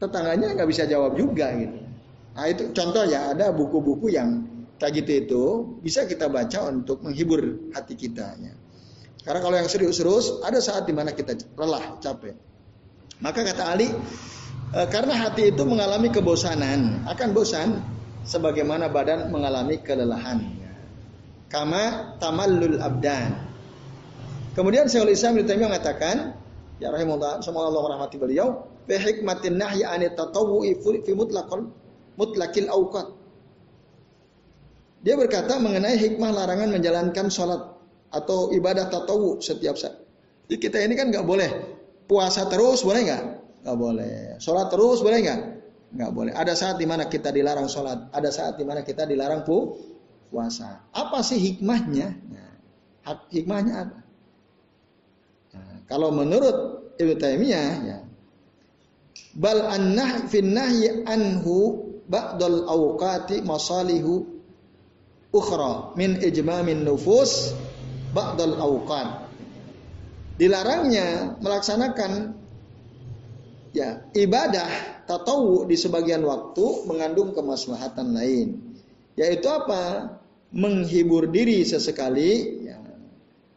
tetangganya nggak bisa jawab juga gitu. Nah, itu contoh ya, ada buku-buku yang gitu itu bisa kita baca untuk menghibur hati kita ya. Karena kalau yang serius-serius ada saat di mana kita lelah, capek. Maka kata Ali, e, karena hati itu mengalami kebosanan, akan bosan sebagaimana badan mengalami kelelahan. Kama tamallul abdan. Kemudian Syekhul Islam Ibnu Taimiyah mengatakan, ya rahimahullah, semoga Allah rahmati beliau, bi hikmatin nahyi an tatawwu'i fi mutlaqal mutlaqil awqat. Dia berkata mengenai hikmah larangan menjalankan sholat atau ibadah tatawu setiap saat. Jadi kita ini kan nggak boleh Puasa terus boleh nggak? Nggak boleh. Sholat terus boleh nggak? Nggak boleh. Ada saat di mana kita dilarang sholat. Ada saat di mana kita dilarang pu puasa. Apa sih hikmahnya? Nah, hikmahnya apa? Nah, kalau menurut Ibnu Taimiyah ya bal annah fin anhu ba'dal awqati masalihu ukhra min ijmamin nufus ba'dal awqat dilarangnya melaksanakan ya ibadah tatawu di sebagian waktu mengandung kemaslahatan lain. Yaitu apa? Menghibur diri sesekali ya,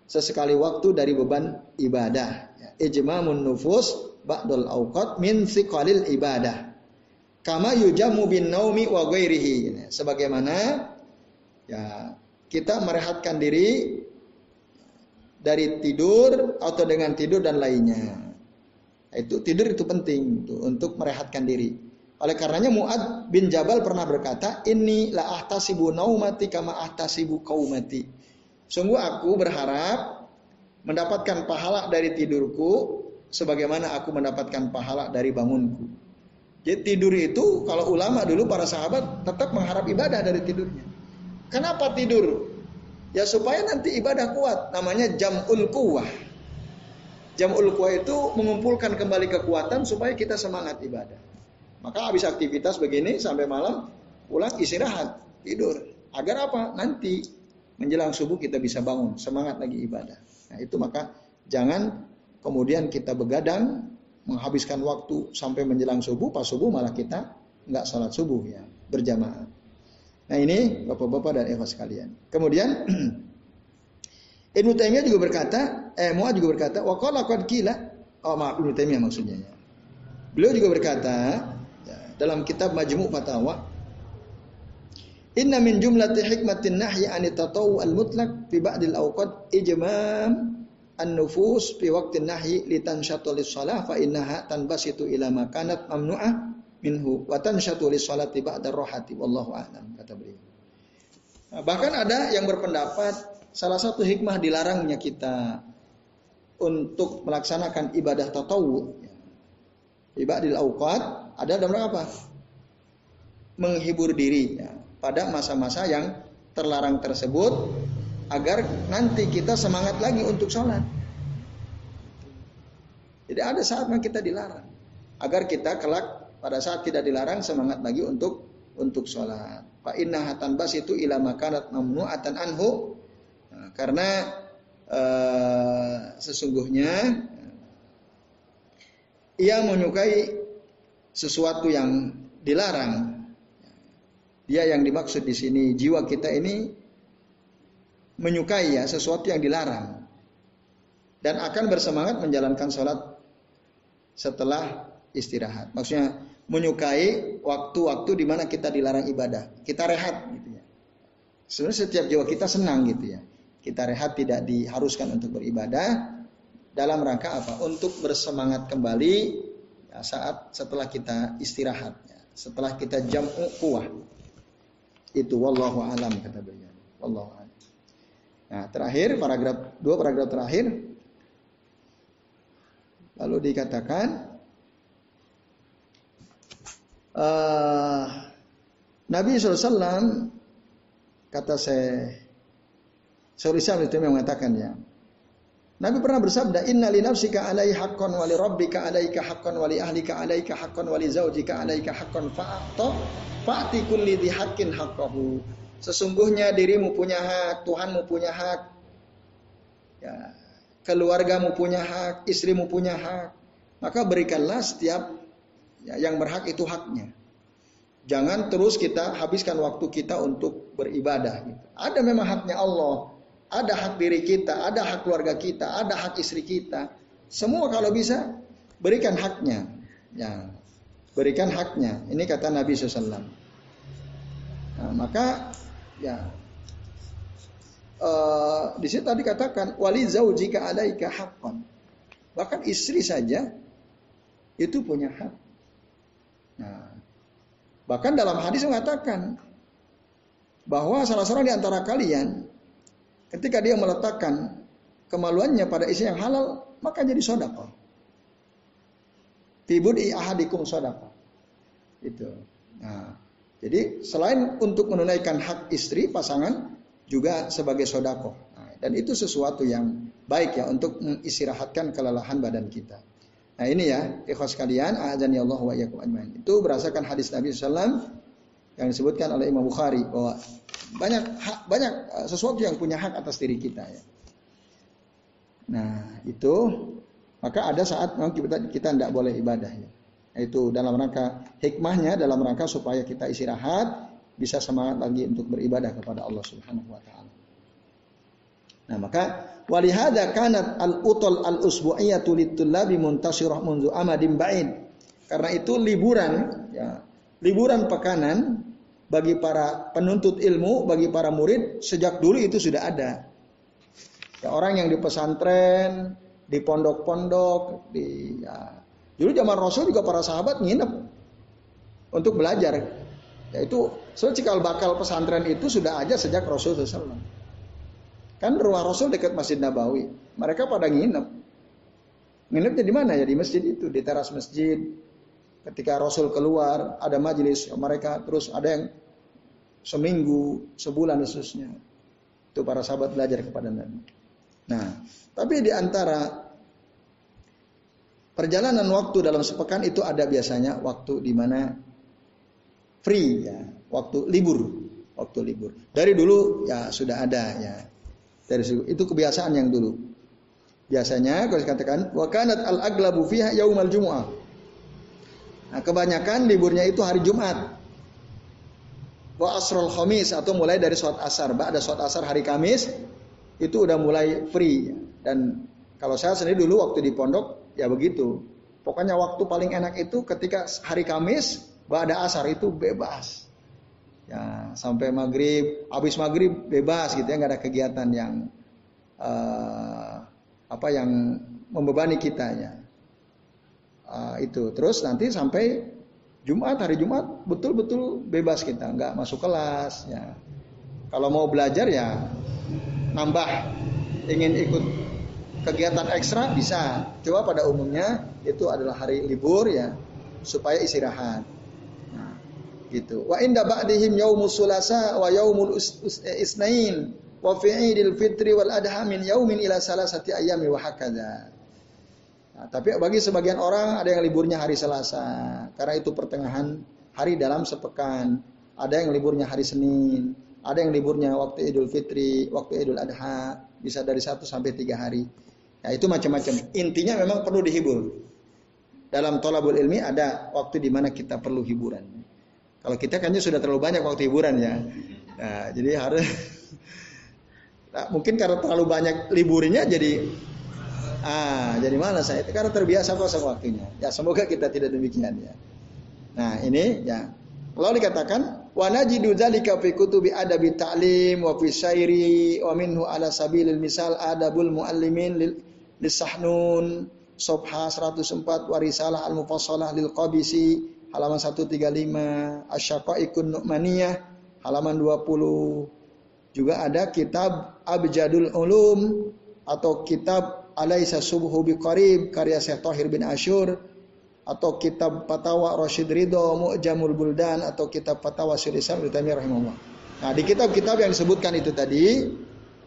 sesekali waktu dari beban ibadah. Ya, ijmamun nufus ba'dul awqat min thiqalil ibadah. Kama yujamu bin naumi wa ghairihi. Sebagaimana ya kita merehatkan diri dari tidur atau dengan tidur dan lainnya. Itu tidur itu penting tuh, untuk merehatkan diri. Oleh karenanya Muad bin Jabal pernah berkata, "Ini la ahtasibu naumati kama ahtasibu kaumati." Sungguh aku berharap mendapatkan pahala dari tidurku sebagaimana aku mendapatkan pahala dari bangunku. Jadi tidur itu kalau ulama dulu para sahabat tetap mengharap ibadah dari tidurnya. Kenapa tidur? Ya supaya nanti ibadah kuat. Namanya jamul kuwah. Jamul kuwah itu mengumpulkan kembali kekuatan supaya kita semangat ibadah. Maka habis aktivitas begini sampai malam pulang istirahat tidur. Agar apa? Nanti menjelang subuh kita bisa bangun semangat lagi ibadah. Nah itu maka jangan kemudian kita begadang menghabiskan waktu sampai menjelang subuh, pas subuh malah kita nggak sholat subuh ya berjamaah. Nah ini bapak-bapak dan ikhwas sekalian. Kemudian Ibnu Taimiyah juga berkata, eh Mu'ad juga berkata, wa qala qad kila, oh maaf Ibnu Taimiyah maksudnya ya. Beliau juga berkata ya, dalam kitab Majmu' Fatawa, Inna min jumlati hikmatin nahyi an tatawu al-mutlaq fi ba'dil awqat ijmam an-nufus fi waqtin nahyi litanshatu lis-shalah fa innaha tanbasitu ila ma kanat mamnu'ah minhu wa tanshatu lis-salati ba'da rohati wallahu a'lam bahkan ada yang berpendapat salah satu hikmah dilarangnya kita untuk melaksanakan ibadah tatawu ibadil awqat ada dalam apa? Menghibur diri ya, pada masa-masa yang terlarang tersebut agar nanti kita semangat lagi untuk sholat. Jadi ada saatnya kita dilarang agar kita kelak pada saat tidak dilarang semangat lagi untuk untuk sholat. Pak inna hatan bas itu ila makanat mamnu'atan anhu nah, karena uh, sesungguhnya ia menyukai sesuatu yang dilarang. Dia yang dimaksud di sini jiwa kita ini menyukai ya sesuatu yang dilarang dan akan bersemangat menjalankan sholat setelah istirahat. Maksudnya menyukai waktu-waktu di mana kita dilarang ibadah, kita rehat gitu ya. Sebenarnya setiap jiwa kita senang gitu ya. Kita rehat tidak diharuskan untuk beribadah dalam rangka apa? Untuk bersemangat kembali ya, saat setelah kita istirahat, ya. setelah kita jam kuah. Itu wallahu alam kata beliau. Wallahu alam. Nah, terakhir paragraf dua paragraf terakhir lalu dikatakan uh, Nabi SAW kata saya Sorry saya itu yang mengatakan ya. Nabi pernah bersabda, Inna li nafsika alai haqqan wa li rabbika alaika haqqan wa li ahlika alaika haqqan wa li zaujika alaika haqqan fa'ata fa'ti kulli dhi haqqin haqqahu. Sesungguhnya dirimu punya hak, Tuhanmu punya hak. Ya, keluargamu punya hak, istrimu punya hak. Maka berikanlah setiap ya, yang berhak itu haknya. Jangan terus kita habiskan waktu kita untuk beribadah. Gitu. Ada memang haknya Allah, ada hak diri kita, ada hak keluarga kita, ada hak istri kita. Semua kalau bisa berikan haknya. Ya, berikan haknya. Ini kata Nabi SAW. Nah, maka Ya. Uh, di situ tadi katakan wali jika ada ika hakon. Bahkan istri saja itu punya hak. Nah, bahkan dalam hadis mengatakan bahwa salah seorang di antara kalian ketika dia meletakkan kemaluannya pada istri yang halal maka jadi sodako. Fibudi ahadikum sodako. Itu. Nah, jadi selain untuk menunaikan hak istri pasangan juga sebagai sodako. Nah, dan itu sesuatu yang baik ya untuk mengistirahatkan kelelahan badan kita. Nah ini ya ikhwas kalian azani Allah wa iyyakum ajmain. Itu berdasarkan hadis Nabi SAW yang disebutkan oleh Imam Bukhari bahwa banyak hak, banyak eh, sesuatu yang punya hak atas diri kita ya. Nah itu maka ada saat memang kita kita tidak boleh ibadah ya. Itu dalam rangka hikmahnya dalam rangka supaya kita istirahat bisa semangat lagi untuk beribadah kepada Allah Subhanahu wa taala. Nah, maka walihada kanat al-utul al-usbu'iyatu litullabi muntasirah mundu amadim ba'id. Karena itu liburan ya, liburan pekanan bagi para penuntut ilmu, bagi para murid sejak dulu itu sudah ada. Ya, orang yang di pesantren, di pondok-pondok, di ya, Dulu zaman Rasul juga para sahabat nginep untuk belajar. Yaitu so cikal bakal pesantren itu sudah aja sejak Rasul SAW. Kan rumah Rasul dekat Masjid Nabawi. Mereka pada nginep. Nginepnya di mana ya? Di masjid itu, di teras masjid. ketika Rasul keluar ada majelis mereka terus ada yang seminggu, sebulan khususnya. Itu para sahabat belajar kepada Nabi. Nah, tapi di antara perjalanan waktu dalam sepekan itu ada biasanya waktu di mana free ya, waktu libur, waktu libur. Dari dulu ya sudah ada ya. Dari itu kebiasaan yang dulu. Biasanya kalau dikatakan wa kanat al aglabu fiha yaumal jumu'ah. Nah, kebanyakan liburnya itu hari Jumat wa asrul khamis atau mulai dari sholat asar. Ba'da sholat asar hari Kamis itu udah mulai free. Dan kalau saya sendiri dulu waktu di pondok ya begitu. Pokoknya waktu paling enak itu ketika hari Kamis ba'da asar itu bebas. Ya, sampai maghrib, habis maghrib bebas gitu ya, nggak ada kegiatan yang uh, apa yang membebani kita ya. Uh, itu terus nanti sampai Jumat hari Jumat betul-betul bebas kita, nggak masuk kelas ya. Kalau mau belajar ya nambah ingin ikut kegiatan ekstra bisa. Coba pada umumnya itu adalah hari libur ya supaya istirahat. Gitu. Wa inda ba'dihim yaumus sulasa wa yaumul eh, isnain wa fi idil fitri wal adha min yaumin ila salasati ayami wa hakadha. Nah, tapi bagi sebagian orang ada yang liburnya hari Selasa karena itu pertengahan hari dalam sepekan. Ada yang liburnya hari Senin, ada yang liburnya waktu Idul Fitri, waktu Idul Adha, bisa dari satu sampai tiga hari. Ya itu macam-macam. Intinya memang perlu dihibur. Dalam tolabul ilmi ada waktu di mana kita perlu hiburan. Kalau kita kan sudah terlalu banyak waktu hiburan ya. Nah, jadi harus nah, mungkin karena terlalu banyak liburnya jadi Ah, jadi mana saya? Karena terbiasa kosong waktunya. Ya semoga kita tidak demikian ya. Nah ini ya. Lalu dikatakan wa najidu dzalika fi kutubi adabi ta'lim wa fi syairi wa minhu ala sabilil misal adabul muallimin lil lisahnun Sobha 104 warisalah al-mufassalah lil qabisi halaman 135 asyaqaiqun nu'maniyah halaman 20 juga ada kitab abjadul ulum atau kitab Alaisa Subhu Biqarib karya Syekh Tahir bin Ashur atau kitab Fatawa Rashid Ridho Mu'jamul Buldan atau kitab Fatawa Syekh Islam Ibnu rahimahullah. Nah, di kitab-kitab yang disebutkan itu tadi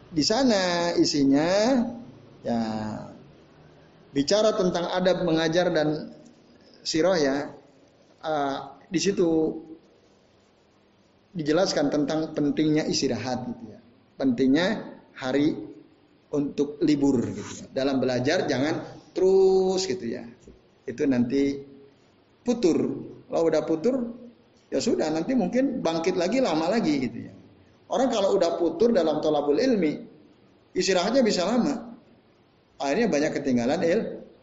di sana isinya ya bicara tentang adab mengajar dan sirah ya uh, di situ dijelaskan tentang pentingnya istirahat gitu ya. Pentingnya hari untuk libur gitu ya. Dalam belajar jangan terus gitu ya. Itu nanti putur. Kalau udah putur ya sudah nanti mungkin bangkit lagi lama lagi gitu ya. Orang kalau udah putur dalam tolabul ilmi istirahatnya bisa lama. Akhirnya banyak ketinggalan il,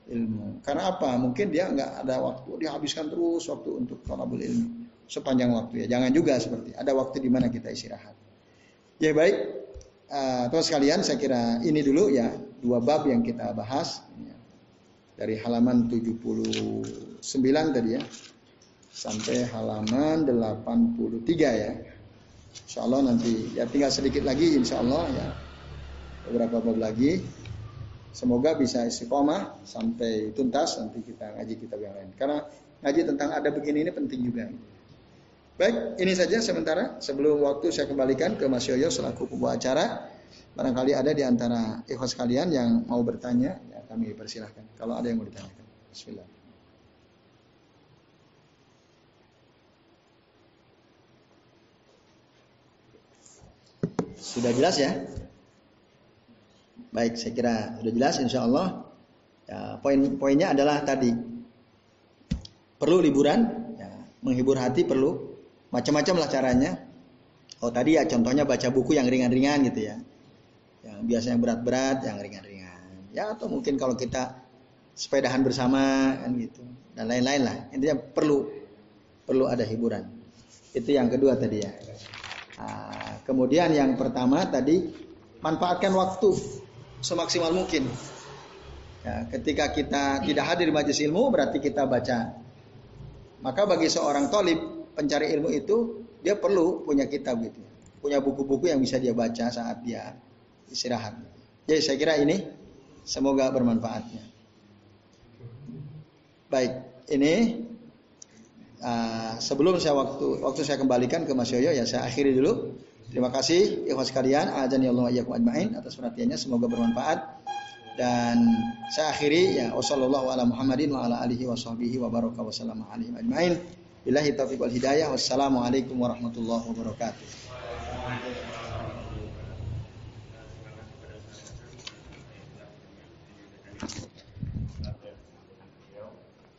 ilmu. Karena apa? Mungkin dia nggak ada waktu, dihabiskan terus waktu untuk tolabul ilmi sepanjang waktu ya. Jangan juga seperti ada waktu di mana kita istirahat. Ya baik, uh, terus sekalian saya kira ini dulu ya dua bab yang kita bahas ya. dari halaman 79 tadi ya sampai halaman 83 ya. Insya Allah nanti ya tinggal sedikit lagi insya Allah ya beberapa bab lagi. Semoga bisa istiqomah sampai tuntas nanti kita ngaji kitab yang lain. Karena ngaji tentang ada begini ini penting juga. Baik, ini saja sementara. Sebelum waktu saya kembalikan ke Mas Yoyo selaku pembawa acara. Barangkali ada di antara ikhwas kalian yang mau bertanya, ya kami persilahkan. Kalau ada yang mau ditanyakan. Bismillah. Sudah jelas ya? Baik, saya kira sudah jelas insya Allah. Ya, poin-poinnya adalah tadi perlu liburan, ya, menghibur hati perlu, Macam-macam lah caranya. Oh tadi ya contohnya baca buku yang ringan-ringan gitu ya. Yang biasanya berat-berat, yang ringan-ringan. Ya atau mungkin kalau kita sepedahan bersama kan gitu. Dan lain-lain lah. Intinya perlu perlu ada hiburan. Itu yang kedua tadi ya. Nah, kemudian yang pertama tadi manfaatkan waktu semaksimal mungkin. Ya, ketika kita tidak hadir di majelis ilmu berarti kita baca. Maka bagi seorang tolib pencari ilmu itu dia perlu punya kitab gitu. Punya buku-buku yang bisa dia baca saat dia istirahat. Jadi saya kira ini semoga bermanfaatnya. Baik, ini uh, sebelum saya waktu waktu saya kembalikan ke Mas Yoyo ya saya akhiri dulu. Terima kasih ikhwas sekalian, ajani Allah wa ajmain atas perhatiannya semoga bermanfaat. Dan saya akhiri ya wasallallahu ala Muhammadin wa ala alihi wa sahbihi wa baraka wa sallam alaihi ajmain. Billahi taufiq wal hidayah. Wassalamualaikum warahmatullahi wabarakatuh.